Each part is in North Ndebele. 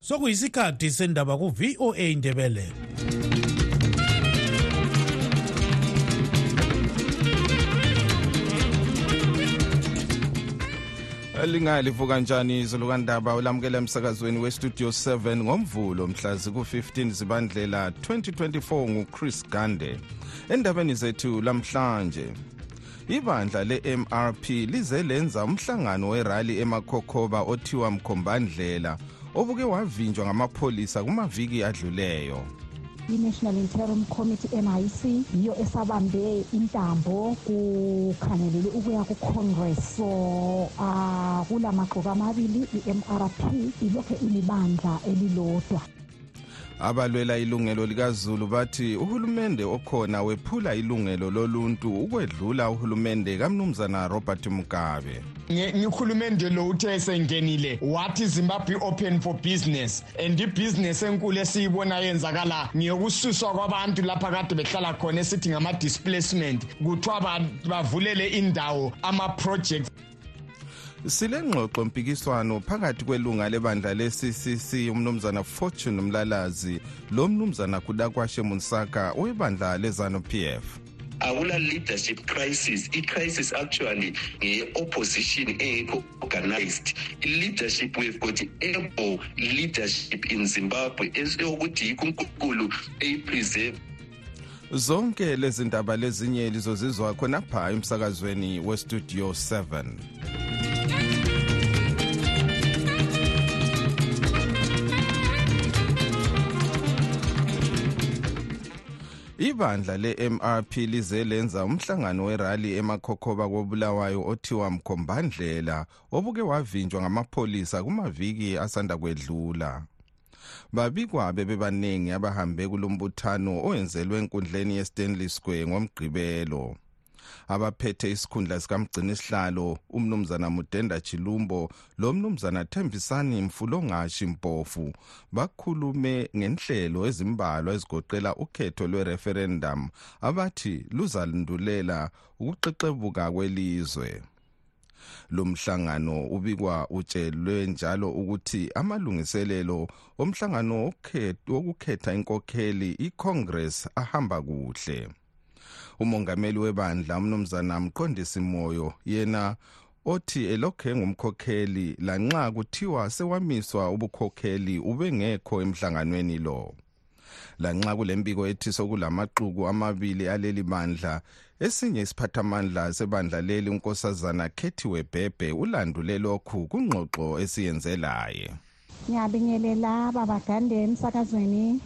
sokuyisikhathi sendaba ku-voa indebele lingalivuka njani izulu kandaba ulamukela emsakazweni westudio 7 ngomvulo mhla ziku-15 zibandlela 2024 nguchris gande endabeni zethu lamhlanje ibandla le-mrp lize lenza umhlangano werali emakhokhoba othiwa mkhombandlela obuke wavinjwa ngamapholisa kumaviki adluleyo i-national interim committee nic yiyo esabambe intambo kukhangelelwe ukuya kucongress so uh, kula magxoka amabili i-mrp ilokhe ilibandla elilodwa abalwela ilungelo likazulu bathi uhulumende okhona wephula ilungelo loluntu ukwedlula uhulumende kamnumzana robert mugabe uhulumende lo uthe esengenile wathi zimbabwe open for business and ibhiziness enkulu esiyibona yenzakala ngiyokususwa kwabantu lapha kade behlala khona esithi ngama-displacement kuthiwa bavulele indawo ama-projects silengxoxo mpikiswano phakathi kwelunga lebandla le-ccc umnumzana fortune mlalazi lo mnumzana kudakwashe munsaka owebandla lezanu p f akula leadership crisis i-crisis actually ngeye-opposition engekho organized i-leadership we've got able leadership in zimbabwe eyokuthi yikho unkulunkulu eyipreserve zonke lezi ndaba lezinye lizozizwa khonapha emsakazweni westudio 7 ibandla le-mrp lize lenza umhlangano werali emakhokhoba kobulawayo othiwa mkhombandlela obuke wavinjwa ngamapholisa kumaviki asanda kwedlula babikwa bebebaningi abahambe kulombuthano owenzelwe enkundleni yestanley square ngomgqibelo abaphethe isikhundla sikamgcinisihlalo umnumzana mudenda chilumbo lo mnumzana thembisani mfulongashi mpofu bakhulume ngenhlelo ezimbalwa ezigoqela ukhetho lwereferendum abathi luzandulela ukuxexebuka kwelizwe lomhlangano ubikwa utshelwe njalo ukuthi amalungiselelo omhlangano wokukhetha inkokheli icongress ahamba kuhle umongameli webandla umnumzana mqondisi moyo yena othi elokhe engumkhokheli lanxa kuthiwa sewamiswa ubukhokheli ubengekho emhlanganweni lo lanxa kulembiko ethi sokulamaxuku amabili aleli bandla esinye isiphathamandla sebandla leli unkosazana khethiwe bhebhe ulandule lokhu kungxoxo esiyenze laye ngiyabingelela babagande emsakazweni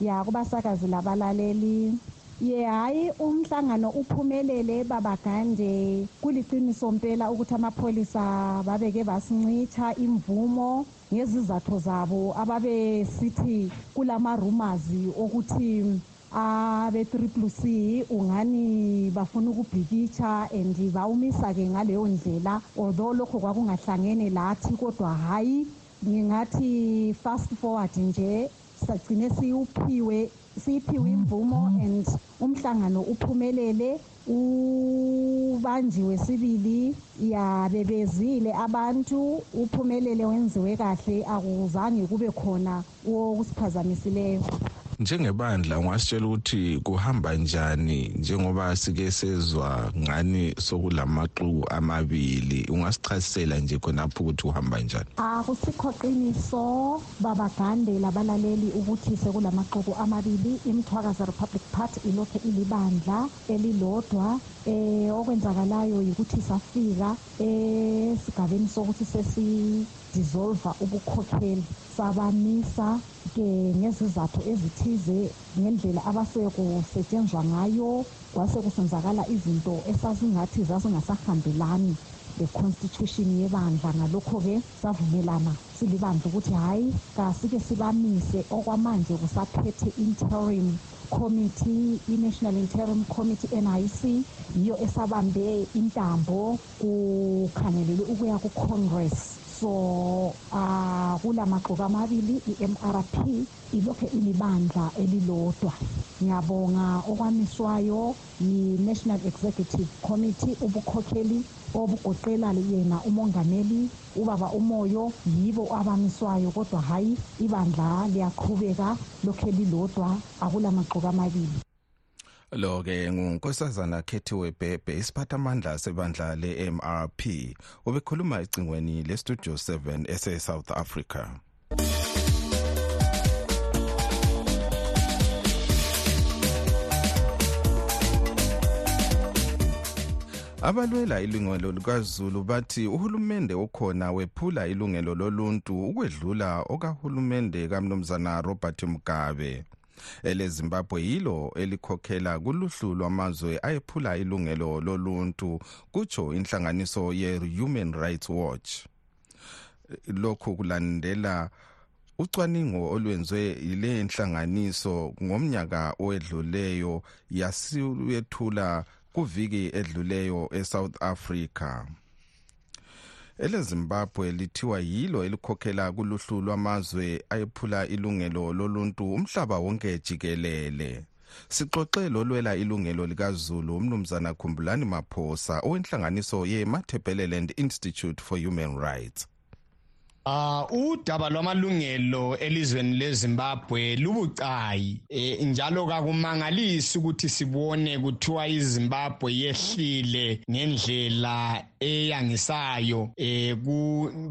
yakubasakazi labalaleli ye hhayi umhlangano uphumelele babagande kuliqiniso mpela ukuthi amapholisa babeke basincitsha imvumo ngezizatho zabo ababesithi kulamarumazi okuthi abe-triple c ungani bafuna ukubhikitsha and bawumisa-ke ngaleyo ndlela although lokho kwakungahlangene lathi kodwa hhayi ngingathi fast forward nje sagcine siwuphiwe siyiphiwe imvumo and umhlangano uphumelele ubanjiwe sibili ya bebezile abantu uphumelele wenziwe kahle akuzange kube khona okusiphazamise njengebandla ungasitshela ukuthi kuhamba njani njengoba sike sezwa ngani sokulamaxuku amabili ungasichasisela nje khonapho ukuthi kuhamba njani akusikho ah, qiniso babagandela balaleli ukuthi sekulamaxuku amabili imthwakazi republic party ilokhe ilibandla elilodwa eh okwenzakalayo yikuthi safika esigabeni sokuthi sesi dissolve ubukhokheli sabamisa ke ngezizathu ezithize ngendlela abasekusetshenzwa ngayo kwase kusenzakala izinto esasingathi zasingasahambelani le constitution yebandla ngalokho ke savumelana silibandla ukuthi hhayi kasike sibamise okwamanje kusaphethe interim committee i-national interim committee nic yiyo esabambe intambo kukhangelelwe ukuya ku-congress so uh, ah, kula maxuku amabili i-mrp ilokhe ilibandla elilodwa ngiyabonga okwamiswayo yi-national executive committee ubukhokheli obugoqela yena umongameli ubaba umoyo yibo abamiswayo kodwa hhayi ibandla liyaqhubeka lokhu elilodwa akulamagxoka amabili lo ke ngunkosazana khethiwe bhebhe isiphathamandla sebandla le-mrp ubekhuluma ecingweni le-studio 7 esesouth africa abalwela ilungelo likazulu bathi uhulumende okhona wephula ilungelo loluntu ukwedlula okahulumende kamnumzana robert mugabe elezimbabwe yilo elikhokhela kuluhlu lwamazwe ayephula ilungelo loluntu kutsho inhlanganiso ye-human rights watch lokhu kulandela ucwaningo olwenzwe yile nhlanganiso ngomnyaka owedluleyo yasiyethula kuviki edluleyo esouth africa elezimbabwe lithiwa yilo elikhokhela kuluhlu lwamazwe ayephula ilungelo loluntu umhlaba wonke jikelele sixoxe lolwela ilungelo likazulu umnumzana khumbulani maphosa owenhlanganiso ye-matabeleland institute for human rights Uh, udaba lwamalungelo elizweni lezimbabwe lubucayi e, njalo kakumangalisi ukuthi sibone kuthiwa izimbabwe yehlile ngendlela eyangisayo e,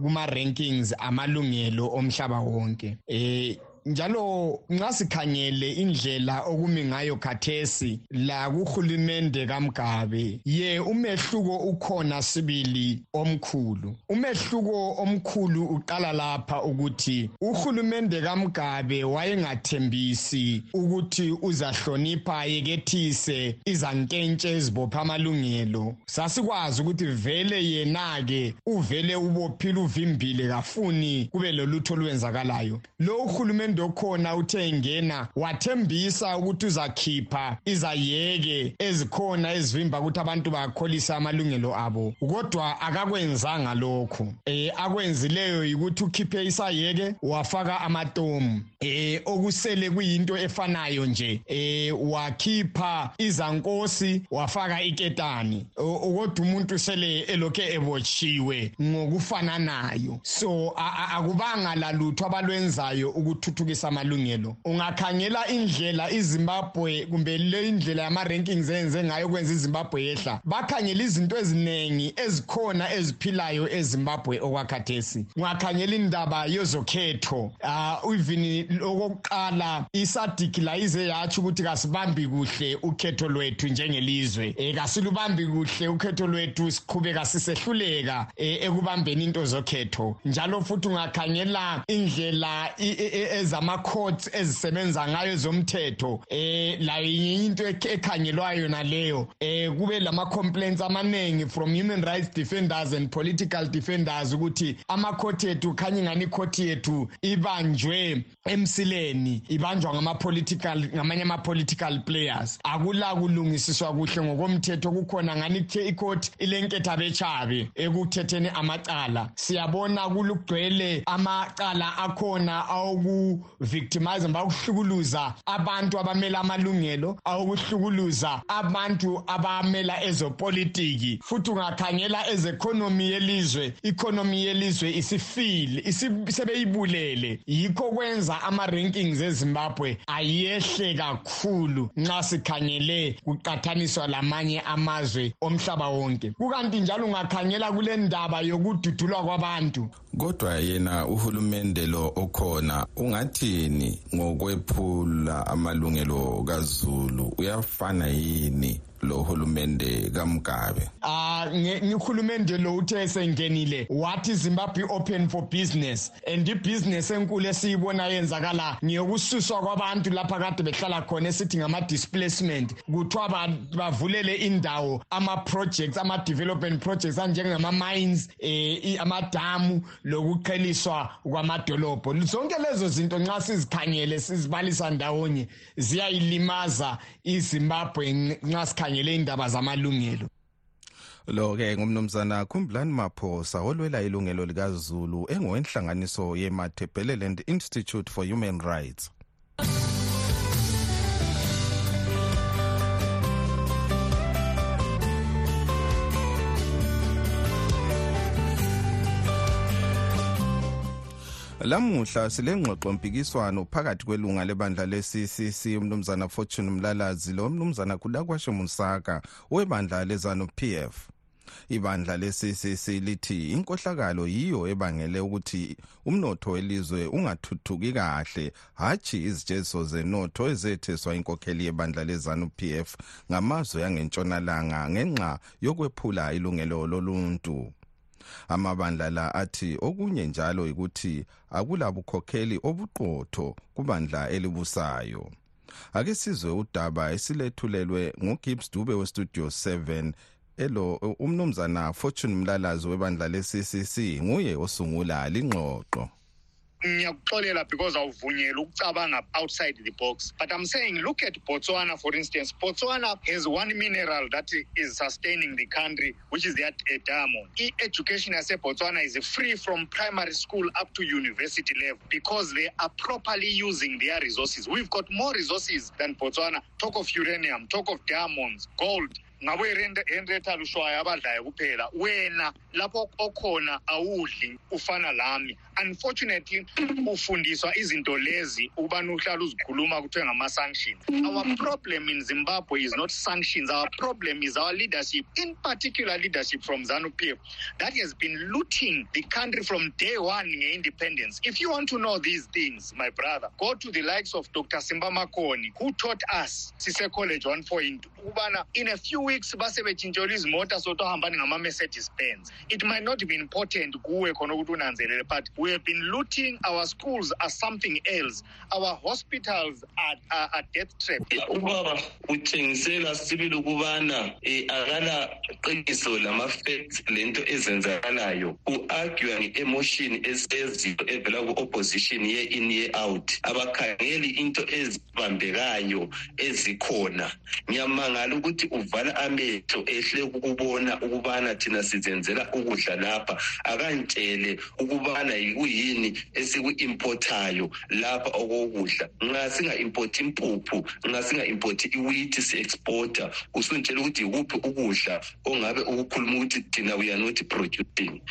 kuma-rankings amalungelo omhlaba wonke e, njalo nxa sikhangele indlela okumi ngayo khathesi lakuhulumende kamgabe ye umehluko ukhona sibili omkhulu umehluko omkhulu uqala lapha ukuthi uhulumende kamgabe wayengathembisi ukuthi uzahlonipha yekethise izankentshe ezibopha amalungelo sasikwazi ukuthi vele yena-ke uvele ubophile uvimbile kafuni kube lolutho olwenzakalayo lo uhulumende okhona uthe engena wathembisa ukuthi uzakhipha izayeke ezikhona ezivimba ukuthi abantu bakholise amalungelo abo kodwa akakwenzanga lokhu um akwenzileyo yikuthi ukhiphe isayeke wafaka amatomu eh okusele kuyinto efanayo nje eh wakhipha izankosi wafaka iketani kodwa umuntu sele elokhe ebotshiwe ngokufananayo so akubanga lalutho abalwenzayo ukuthuthukisa amalungelo ungakhangela indlela izimbabwe kumbe le indlela yama-rankings eyenze ngayo kwenza izimbabwe yehla bakhangela izinto eziningi ezikhona eziphilayo ezimbabwe okwakhathesi ungakhangela indaba yezokhetho Ah, even lokokuqala isadiki layize yatsho ukuthi kasibambi kuhle ukhetho lwethu njengelizwe um eh, kasilubambi kuhle ukhetho lwethu siqhubeka sisehluleka um ekubambeni into zokhetho njalo futhi ungakhangela indlela e, e, ezama-courts ezisebenza ngayo ezomthetho um eh, layo yinye into ekhangelwayo yona leyo um eh, kube lama-complaints amaningi from human rights defenders and political defenders ukuthi amakhothi ethu khanye ingani ikhothi yethu ibanjwe emsileni ibanjwa ngama-political ngamanye ama-political players akula kulungisiswa kuhle ngokomthetho kukhona ngani ikhothi ilenketha betshabe ekuthetheni amacala siyabona kulugcwele amacala akhona awoku victimizing bakuhlukuluza abantu abamela amalungelo awokuhlukuluza abantu abamela ezopolitiki futhi ungakhangela ezeconomy yelizwe economy yelizwe isifile sebeyibulele yikho kwenza ama-rankings ezimbabwe ayehle kakhulu nxa sikhangele kuqathaniswa lamanye amazwe omhlaba wonke kukanti njalo ungakhangela kule ndaba yokududulwa kwabantu kodwa yena uhulumende lo okhona ungathini ngokwephula amalungelo kazulu uyafana yini lo hulumende kamugabe ah ngihulumende lo uthe esengenile wathi zimbabwe open for business and ibusiness enkulu esiyibona yenzakala ngiyokususwa kwabantu lapha kade behlala khona esithi ngama-displacement kuthiwa bavulele indawo ama-projects ama-development projects anjengama-mines eh amadamu lokuqheliswa kwamadolobho zonke lezo zinto nxa sizikhangele sizibalisa ndawonye ziyayilimaza iZimbabwe nxa sikhangele indaba zamalungelo lo ke ngumnumzana khumbulani maphosa olwela ilungelo likazulu engowenhlanganiso ye-matabeleland institute for human rights lamuhla silengxoxo mpikiswano phakathi kwelunga lebandla le-ccc umnumzana fortune mlalazi lo mnumzana khulakwashe musaka webandla lezanu p f ibandla le-ccc lithi inkohlakalo yiyo ebangele ukuthi umnotho welizwe ungathuthuki kahle hatshi izitsheziso zenotho ezetheswa inkokheli yebandla lezanu p f ngamazwe angentshonalanga ngenxa yokwephula ilungelo loluntu amabandla la athi okunye njalo yikuthi akulabukhokheli obuqotho kubandla elibusayo ake sizwe udaba esilethulelwe ngugibbs dube westudio 7 elo umnumzana fortune mlalazi webandla le-ccc nguye osungula lingxoxo ngiyakuxolela because awuvunyelwa ukucabanga outside the box but i'm saying look at botswana for instance botswana has one mineral that is sustaining the country which is that Education, eh, i-education yasebotswana is free from primary school up to university level because they are properly using their resources we've got more resources than botswana talk of uranium talk of diamonds gold ngabo irenreta lushwayo abadlayo kuphela wena lapho okhona awudli ufana lami unfortunately ufundiswa izinto lezi ukubana uhlala uzikhuluma kuthiwe ngama-sanctions our problem in zimbabwe is not sanctions our problem is our leadership in particular leadership from zanu p f that has been looting the country from day one nge-independence if you want to know these things my brother go to the likes of dr simba makoni who taught us sisecollege 1 point ukubana in a few weeks base betshintshelwa izimota so tohambani ngama-mercedes benz it might not be important kuwe khona ukuthi unanzelele but we have been looting our schools are something else our hospitals are, are, are death trap ubaba utshengisela sibili ukubana um eh, akala qiniso lama-facts le nto ezenzakalayo u-argua nge-emotion eseziyo evela ku-opposition ye-in ye-out abakhangeli into ezibambekayo ezikhona ngiyamangala ukuthi uvala amehlo ehle ukubona ukubana thina sizenzela ukudla lapha akantshele ukubana yikuyini esiku-impothayo lapha okokudla nxa singa-impotha impuphu nxa singa-impotha iwithi si-exporta usungitshela ukuthi yikuphi ukudla ongabe ukukhuluma ukuthi thina we are not producing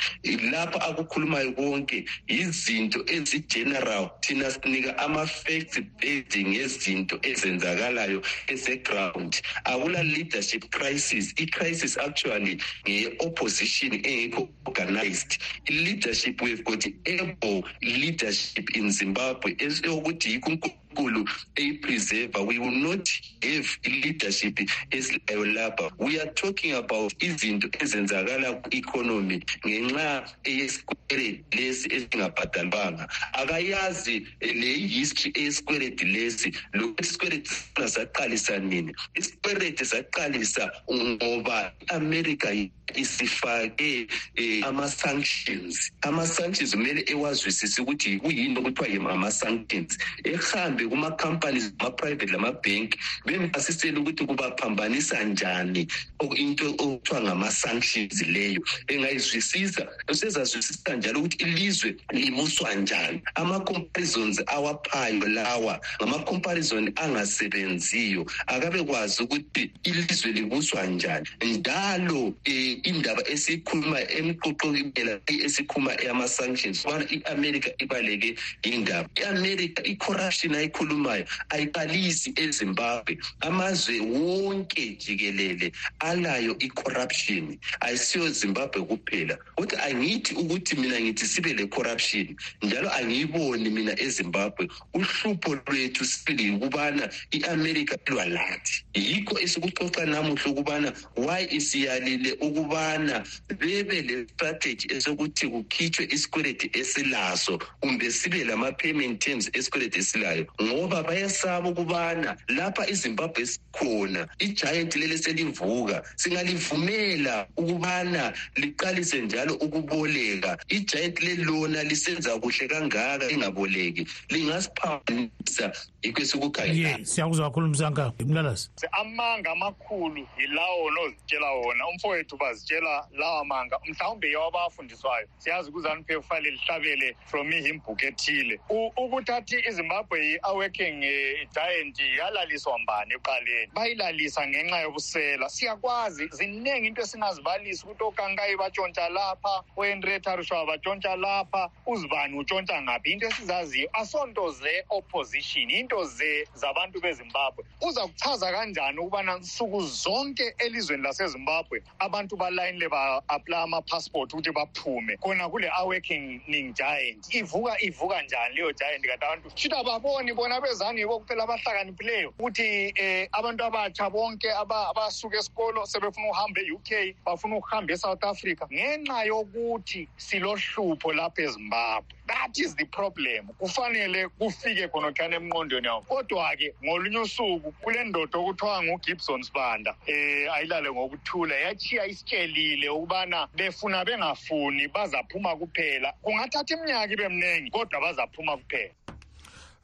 lapho akukhulumayo konke yizinto ezigeneral thina sinika ama-facts based ngezinto ezenzakalayo eseground akula leadership crisis i-crisis actually ngeye-opposition engekho organized i-leadership we've got able leadership in zimbabwe eyokuthi yikho enkulu eyipreserva we will not have leadership esilayo lapha we are talking about izinto ezenzakala ku-economy ngenxa eyesikweleti lesi esingabhadalwanga akayazi leyi-history eyesikweleti lesi lokuthi isikweleti sona saqalisa nini isikweleti saqalisa ngoba i-america isifake um ama-sanctions ama-sanctions kumele ewazwisise ukuthi kuyini okuthiwa yim ama-sanctions ehambe kuma-companies ama-private lama-bank bembasisele ukuthi kubaphambanisa njani into okuthiwa ngama-sanctions leyo engayizwisisa usezazwisisa njalo ukuthi ilizwe libuswa njani ama-comparisons awaphayo lawa ngama-comparison angasebenziyo akabe kwazi ukuthi ilizwe libuswa njani njalo eh, indaba esikhuluma emqoqokibela esikhuluma eyama-sanctions ubana i-amerika ibaleke indaba i-amerika i-corruption ayikhulumayo ayiqalisi ezimbabwe amazwe wonke jikelele alayo i-corruption ayisiyo zimbabwe kuphela ukuthi angithi ukuthi mina ngithi sibe le-corruption njalo angiyiboni mina ezimbabwe uhlupho lwethu sibili yikubana i-amerika ilwa lathi yikho esikuxoxa namuhla ukubana why isiyalile ukubana bebe le-strategy esokuthi kukhitshwe isikweleti esilaso kumbe sibe lama-payment terms esikweleti esilayo ngoba bayesaba ukubana lapha izimbabwe khona igiant leli selivuka singalivumela ukubana liqalise njalo ukuboleka igiant leli lona lisenza kuhle kangaka lingaboleki lingasiphambanisa yikho esikukhangela siyakuzwa kakhulu msanka mlalasi amanga amakhulu yilawo nozitshela wona umfowethu bazitshela lawa manga mhlawumbe yawabafundiswayo siyazi kuzanuphe kufanele lihlabele from him book ethile ukuthi athi izimbabwe yi-awaking eh, giant yalaliswa mbani ekuqaleni bayilalisa ngenxa yobusela siyakwazi ziningi into esingazibalisa ukuthi okankayi batshontsha lapha oenretarushwa batshontsha lapha uzibani utshontsha ngaphi into esizaziyo asonto ze-opposition into ze zabantu bezimbabwe uza kuchaza kanjani ukubana nsuku zonke elizweni lasezimbabwe abantu balayinile ba-aplaya ama-passport ukuthi baphume khona kule-awakening giant ivuka ivuka njani leyo giant kati abantu shita ababoni bona bezani yibo kuphela abahlakaniphileyo ukuthi um abantu abatsha bonke abasuka esikolo sebefuna ukuhamba e-u k bafuna ukuhamba e-south africa ngenxa yokuthi silohlupho lapha ezimbabwe that is the problem kufanele kufike khonokhana emnqondweni yawo kodwa-ke ngolunye usuku kule ndoda okuthiwa ngugibson sibanda um eh, ayilale ngokuthula yachiya isitshelile ukubana befuna bengafuni bazaphuma kuphela kungathatha iminyaka ibe mningi kodwa bazaphuma kuphela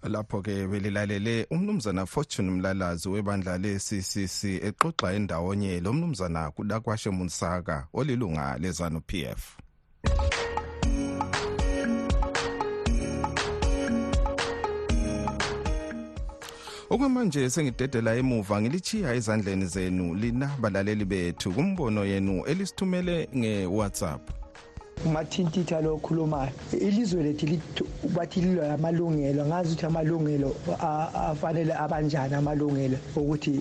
lapho ke belilalele umnumzana Fortune Mlalazi webandla leCCC exoxa endawonye lo mnumzana kudakwashe Munsaka olilunga lezanu PF okwamanje sengidedela emuva ngilichiya ezandleni zenu lina balaleli bethu kumbono yenu elisithumele ngewhatsapp umathintitha lo okhulumayo ilizwe lethu bathi lilwa amalungelo ngazi ukuthi amalungelo afanele abanjani amalungelo okuthi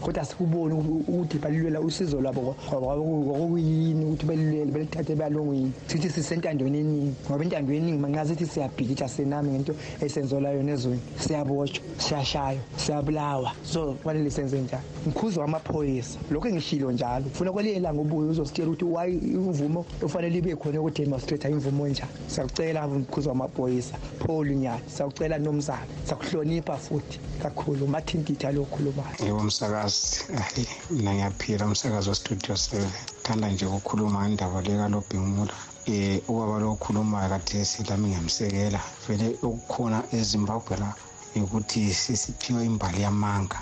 kodwa asikuboni ukuthi balilwela usizo lwabo kwakuyini ukuthi balilwele balithathe balongo yini sithi sisentandweni eningi ngoba intando eningi manxa sithi siyabhikitsha senami ngento esenzola yona ezweni siyabotshwa siyashaywa siyabulawa so kufanele senze njani mkhuzi wamaphoyisa lokho engishilo njalo funa kwelinye langa ubuye uzositshela ukuthi why imvumo efanele ibe khona yokudemonstrate imvumo njani siyakucela mkhuzi wamaphoyisa paul nyani siyakucela nomzana siyakuhlonipha futhi kakhulu mathintitha lo okhulumayo yebo msakazi ayi mina ngiyaphila umsakazi westudio seven thanda nje ukukhuluma ngendaba lekalobhimula um eh, ubaba lo okhulumayo kathesi lami ngiyamsekela vele okukhona ezimbabwe la yokuthi sisiphiwa imbali yamanga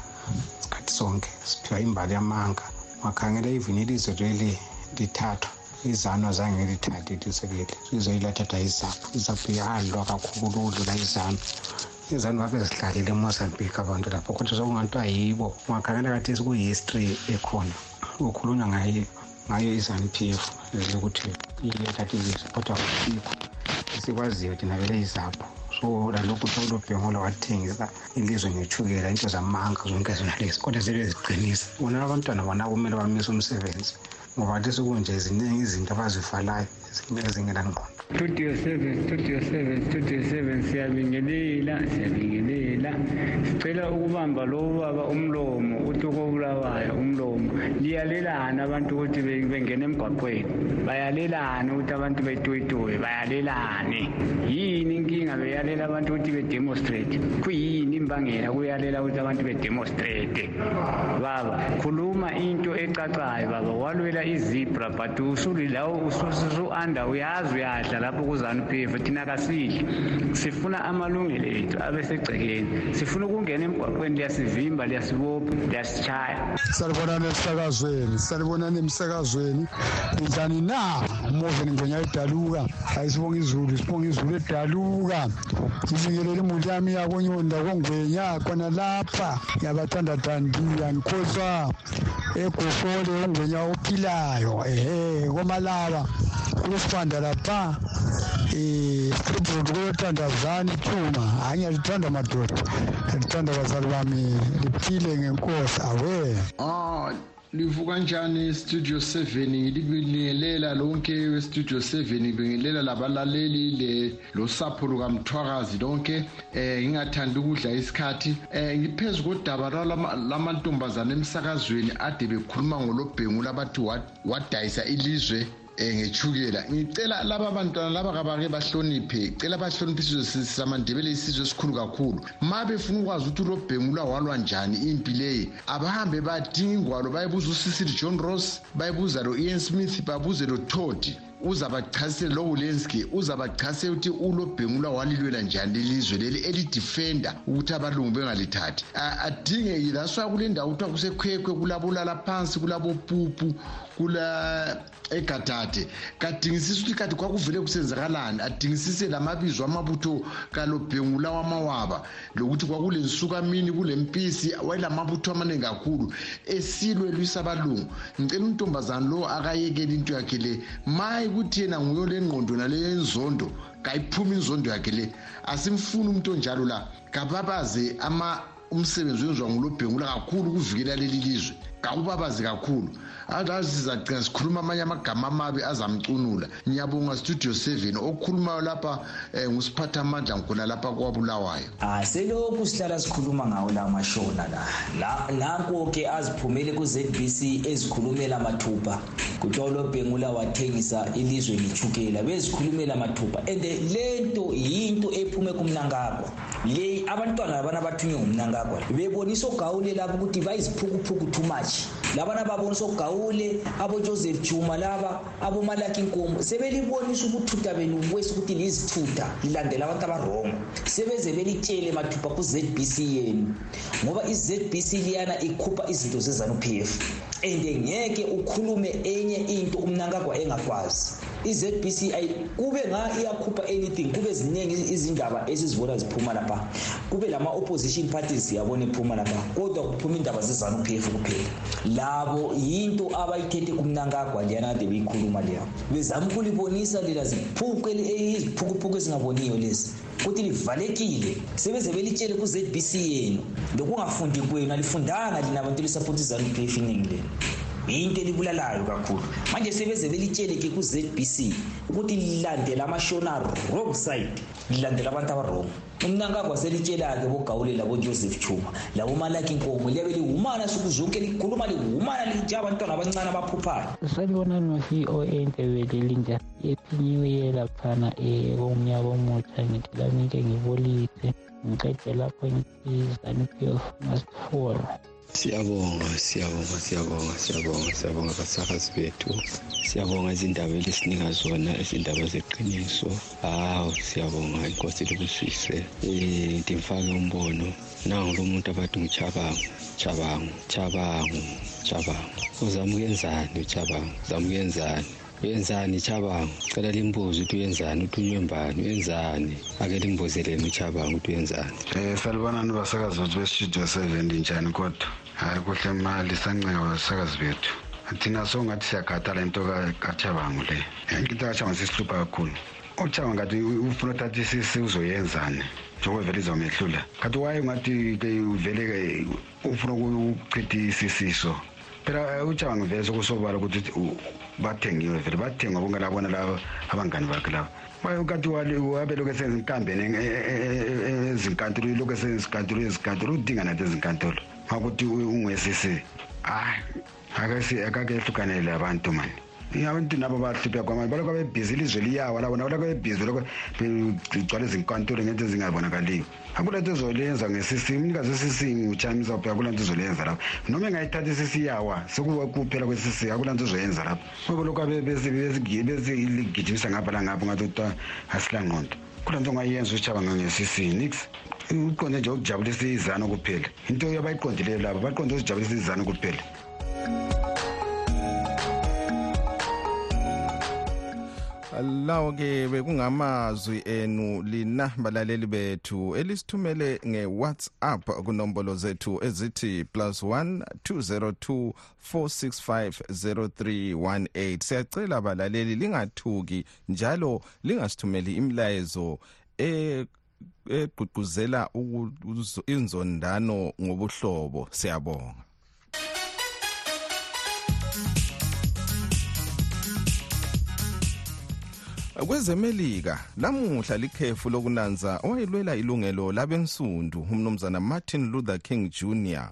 isikhathi sonke siphiwa imbali yamanga makhangela even ilizwe leli lithathwa izanu azange lithathe ilizwe leli izwe ilathatha izaphu izaphu ihandlwa kakhulu ukudlula izanu izanu babezidlalile emozambique abantu lapho kodwa sokungathiwa yibo ungakhangela kathesi kuhistory ekhona kukhulunywa ngayo ngayo izanu p f ukuthi iyekhathi ilizwe kodwa kusikho esikwaziyo thina vele izapho so lalokhu sawulobhengola wathengisa ilizwe ngethukela into zamanga zonke zonalezi kodwa zibe ziqinisa bona abantwana bona kumele bamise umsebenzi ngoba ke sekunje ziningi izinto abazifalayo ezingenangqondo studio seven studio seven studio seven siyabingelela siyabingelela sicela ukubamba lowo baba umlomo uthi okobulawayo umlomo liyalelana abantu ukuthi bengena emgwaqweni bayalelane ukuthi abantu betoyitoye bayalelane yini inkinga beyalela abantu ukuthi bedemonstrate kuyini imbangela kuyalela ukuthi abantu bedemonstrate baba khuluma into eca Hayi baba walwela izebra but usuli lawo ususu anda uyazi uyadla lapho kuzana uphefu thina kasidli sifuna amalungelo ethu abesegcekeni sifuna ukungena emgwaqweni liyasivimba liyasibopha liyasitshaya salibonani emsakazweni salibonani emsakazweni njani na umoveni ngwenya edaluka hayi sibonga izulu sibonga izulu edaluka ngibingelele imuli yami yakonyonda kongwenya khona lapha ngiyabathanda dandiya ngikhohlwa egofole ungwenya ophilayo ehe komalaba kulesibanda lapha um stribrood kulothandazani ithuma hhayi ngiyalithanda madoda ngiyalithanda bazali bami liphile ngenkosi awe ah, livuka njani studio 7 libingelela lonke westudio 7 bingelela labalaleli le losapho lukamthwakazi lonke eh ngingathanda ukudla isikhathi eh ngiphezu kodaba lamantombazana emsakazweni ade bekhuluma ngolobhengu labathi wadayisa ilizwe eh ngechukela ngicela laba bantwana laba kabake bahloniphe cela bahloniphe isizwe samandebele isizwe esikhulu kakhulu ma befuna ukwazi ukuthi ulobhengula walwa njani impi leyi abahambe badinga ingwalo bayibuza usisili john ross bayibuza lo-ian smith babuze lo todi uzabachasisela lowo lenski uzabachasisela ukuthi ulobhengula walilwela njani lelizwe leli elidefenda ukuthi abalungu bengalithathi adinge that's why kule ndawo kuthiwa kusekhwekhwe kulabolala phansi kulabopupu kula egadade kadingisisi ukuthi kade kwakuvele kusenzakalani adingisise la mabizo amabutho kalobhengula wamawaba lokuthi kwakulensukamini kulempisi wayelamabutho amaningi kakhulu esilwe lwisa abalungu ngicela untombazane lowo akayekela into yakhe le maye kuthi yena nguyo le ngqondo naleyo enzondo kayiphuma inzondo yakhe le asimfuni umuntu onjalo la kababaze ama umsebenzi wenziwa ngulobhengula kakhulu ukuvikela leli lizwe kawubabazi kakhulu akazi sizagcina sikhuluma amanye amagama amabi azamcunula ngiyabonga studio seven okhulumayo lapha um ngusiphatha amandla ngikhona lapha kwabulawayo hayi selokhu sihlala sikhuluma ngawo la mashona la nanko-ke aziphumele ku-z b c ezikhulumela mathupha kuthiwa ulobhengula wathengisa ilizwe ngethukela bezikhulumela mathupha and le nto yinto ephume kumnangagwa leyi abantwana labana bathunywe ngumnankagwa bebonisa ogawule laba ukuthi bayiziphukuphuku too much labana babonisa ogawule abojoseph juma laba abomalaki nkomo sebelibonisa ubuthutha benu kwesi ukuthi lizithutha lilandela abantu abarongo sebeze belitshele mathupha ku-zbc yenu ngoba i-zbc liyana ikhupha izinto zezanup f and ngeke ukhulume enye into umnankagwa engakwazi i-zbc kube nga iyakhupha anything kube ziningi izindaba esizibona ziphuma lapha kube lama-opposition parties yabona ephuma lapha kodwa kuphuma indaba zezanu p f kuphela labo yinto abayithethe kumnankagwa leyana kade beyikhuluma leya bezama ukulibonisa lela ziphukeli iziphukuphuku ezingaboniyo lezi ukuthi livalekile sebeze belitshele ku-zb c yenu lokungafundi kwenu alifundanga lina bantu elisaphothi izanu p f iningi lenu yinto elibulalayo kakhulu manje sebeze belitsheleke ku-zbc ukuthi lilandela amashona wrong side lilandela abantu abarong umnankakwa selitshela-ke bogawulela bojoseph chuma labomalaki nkomo liyabe liwumana suku zonke likhuluma liwumana litsha abantwana abancane abaphuphayo sabibonani ma-c o e ndebele linjani Happy New Year laphana eh komnyaka omutsha ngithi lami ke ngibolise ngiqede lapho ngithi Zanu-PF must fall. Siyabonga, siyabonga, siyabonga, siyabonga, siyabonga basakazi bethu. Siyabonga izindaba elisinika zona, izindaba zeqiniso. Hawu, siyabonga inkosi libusise. Eh, ndimfake umbono. Nangu lo muntu abathi nguchabango, chabango, chabango, chabango. Uzamukenzani uchabango? Uzamukenzani? uyenzani chabango cela limbuzi ukuthi uyenzani ukuthi unyembani uyenzani ake limbuzeleni uchabango ukuthi uyenzani um eh, salibonani basakazi bethu bestudio seven njani kodwa hhayi kuhle mali sancenga basakazi bethu thina so ngathi siyakhathala into kachabango le into kachabango sisihlupha kakhulu uchabango ngathi ufuna uthatha isisi uzoyenzani njengoba vele izomehlula kanti waye ungathi ke uvele ke ufuna ukuchitha isisiso phela eh, ucanga ngivese kusobala ukuthi u- bathengiwe vele bathengwa bonke labona laba abangani bakhe laba Waye ukati wale- wabelokhu esenza inkambeni eng- e- e- e- ezinkantolo ilokhu esenza izinkantolo ezinkantolo udinga nathi ezinkantolo ngakuthi ungwesisi hayi akake hlukanele abantu mani abantu nabo bahlupha kwamanye balokho bebhizi ilizwe liyawa labo nabo lokho bebhizi lokho begcwala izinkantolo ngento ezingabonakaliyo akula nto ezolenza nge-cc umnikazi we-cc nguchamisa kuphela akula nto ezolenza lapho noma engayithatha i-cc yawa sekukuphela kwe-cc akula nto ezoyenza lapho ngoba lokho besigijimisa ngapha langapho ngathi kuthiwa asilangqondo kula nto ongayenza usitshaba ngange-cc nix uqonde nje ukujabulisa izano kuphela into abayiqondileyo labo baqonde uzijabulisa izano kuphela lawo-ke bekungamazwi enu lina balaleli bethu elisithumele ngewhatsapp kunombolo zethu ezithi plus 1 202 465 siyacela balaleli lingathuki njalo lingasithumeli imilayezo e egqugquzela inzondano ngobuhlobo siyabonga kwezemelika lamuhla likhefu lokunanza owayelwela ilungelo labensundu umnumzana martin luther king jr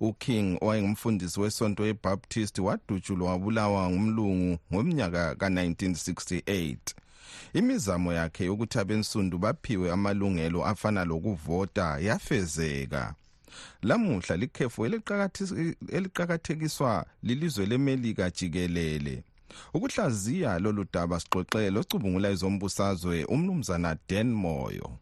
uking owayengumfundisi wesonto yebaptist wadutshulwa wabulawa ngumlungu ngomnyaka ka-1968 imizamo yakhe yokuthi abensundu baphiwe amalungelo afana lokuvota yafezeka lamuhla likhefu eliqakathekiswa lilizwe lemelika jikelele ukuhlaziya lolu daba sixoxe locubungula ezombusazwe umnumzana dan moyo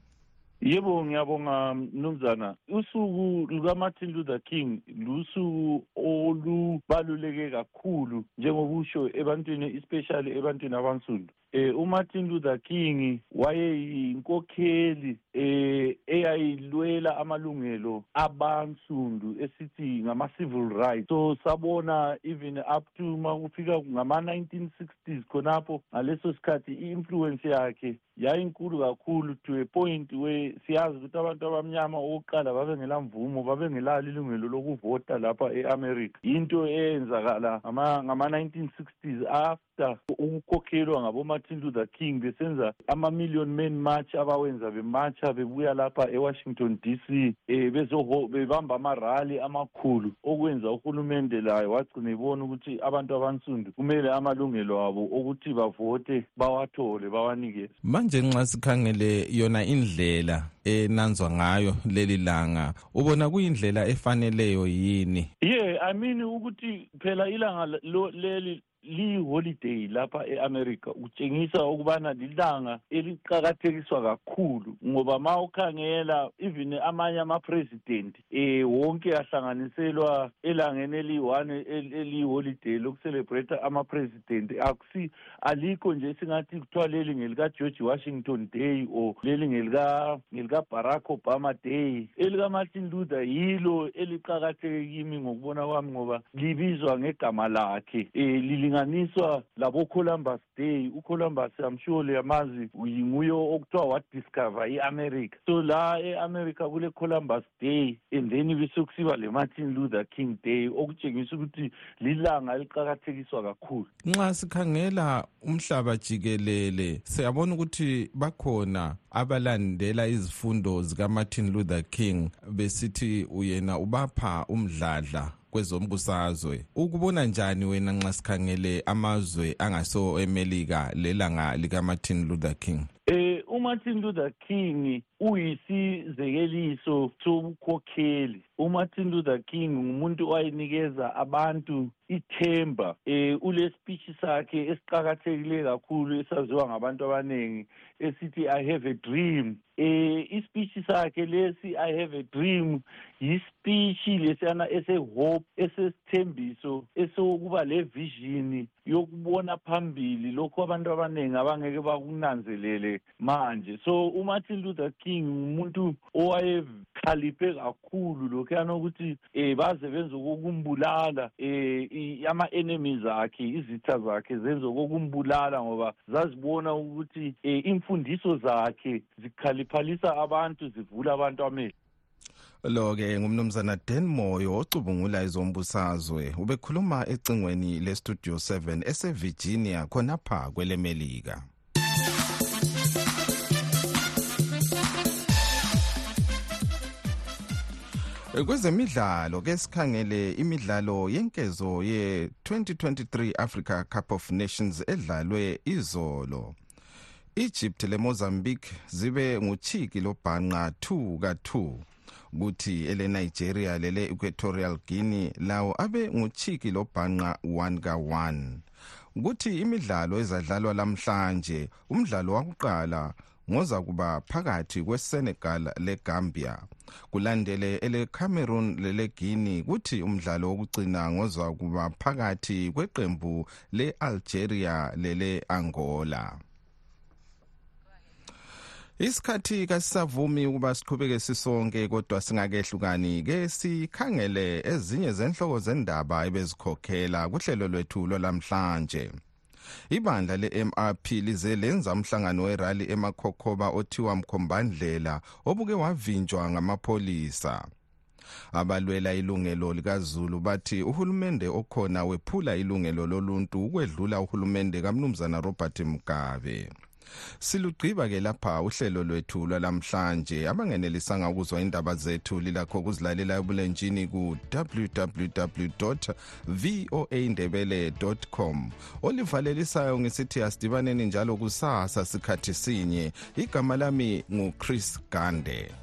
yebo ngiyabonga mnumzana usuku lukamartin luther king lusuku olubaluleke kakhulu njengokusho ebantwini especially ebantwini abansundu eh uMartin Luther King wayeyinkokheli eh eyayilwela amalungelo abansundu esithi ngama civil rights so sabona even up to makufika ngama 1960s khonapho ngaleso sikhathi iinfluence yakhe yayinkulu kakhulu to a point where siyazi ukuthi abantu abamnyama okokuqala babengela mvumo babengelalo ilungelo lokuvota lapha e-america yinto eyenzakala ngama-1960s after ukukhokhelwa ngabomartin luther king besenza ama-million man march abawenza bematsha bebuya lapha ewashington d c um bebamba amarali amakhulu kakhulu okwenza uhulumende laye wagcina ebona ukuthi abantu abansundu kumele amalungelo abo okuthi bavote bawathole bawanikeze manje nxa sikhangele yona indlela enanzwa ngayo leli langa ubona kuyindlela efaneleyo yini ye yeah, i mean ukuthi phela ilanga leli liyiholiday lapha e-america utshengisa ukubana lilanga eliqakathekiswa kakhulu ngoba ma ukhangela even amanye amapresident um eh, wonke ahlanganiselwa elangeni eliyi-one eliyiholiday lokucelebrate amapresident akusi alikho nje singathi kuthiwa leli ngelikageorge washington day or leli ngelikabarak obama day elikamartin luther yilo eliqakatheke kimi ngokubona kwami ngoba libizwa ngegama lakhe um lilinganiswa labocolumbus day ucolumbus i'm sure liyamazi nguye okuthiwa wadiscover i-america so la e-america kule-columbus day and then besekusiba le-martin luther king day okutshengisa ukuthi lilanga eliqakathekiswa kakhulu nxa sikhangela umhlaba jikelele siyabona ukuthi bakhona abalandela izifundo zikamartin luther king besithi uyena ubapha umdladla kwezombusazwe ukubona njani wena nxa sikhangele amazwe angaso emelika lelanga likamartin luther king eh umartin luther king uyisizekeliso sobukhokheli umartin luther king ngumuntu owayenikeza abantu ithemba eh ule speech sakhe esiqhakathekile kakhulu esaziwa ngabantu abaningi esithi i have a dream eh i speech sakhe lesi i have a dream yi speech lesiyana ese hope esesithembiso esokuba le vision yokubona phambili lokho abantu abaningi abangeke bakunanzelele manje so umartin luther king umuntu owayekhaliphe kakhulu lokhuyana ukuthi um baze benze okokumbulala um ama-enemies akhe izitha zakhe zenze okokumbulala ngoba zazibona ukuthi um imfundiso zakhe zikhaliphalisa abantu zivula abantu amehlo lo ke ngumnumzana Dan Moyo ocubungula izombusazwe ubekhuluma ecingweni le Studio 7 ese Virginia khonapha kwelemelika Eh, kwezemidlalo ke sikhangele imidlalo yenkezo ye-2023 africa cup of nations edlalwe izolo egypt lemozambique zibe nguchiki lobhanqa 2 ka-2 kuthi elenigeria lele-equatorial guinea lawo abe nguchiki lobhanqa 1 ka-1 kuthi imidlalo ezadlalwa lamhlanje umdlalo wakuqala ngozakuba phakathi kwesenegal legambia kulandele elecameroon leleguinea kuthi umdlalo wokugcina ngozakuba phakathi kweqembu le-algeria lele-angola isikhathi kasisavumi ukuba siqhubeke sisonke kodwa singakehlukani ke sikhangele ezinye zenhloko zendaba ebezikhokhela kuhlelo lwethu lwalamhlanje ibandla le-mrp lize lenza umhlangano werali emakhokhoba othiwa mkhombandlela obuke wavinjwa ngamapholisa abalwela ilungelo likazulu bathi uhulumende okhona wephula ilungelo loluntu ukwedlula uhulumende kamnumzana robert mugabe silugqiba ke lapha uhlelo lwethu lwalamhlanje abangenelisanga ukuzwa indaba zethu lilakho ukuzilalela ebulenjini ku-www voa ndebele com olivalelisayo ngisithi asidibaneni njalo kusasa sikhathi sinye igama lami nguchris gande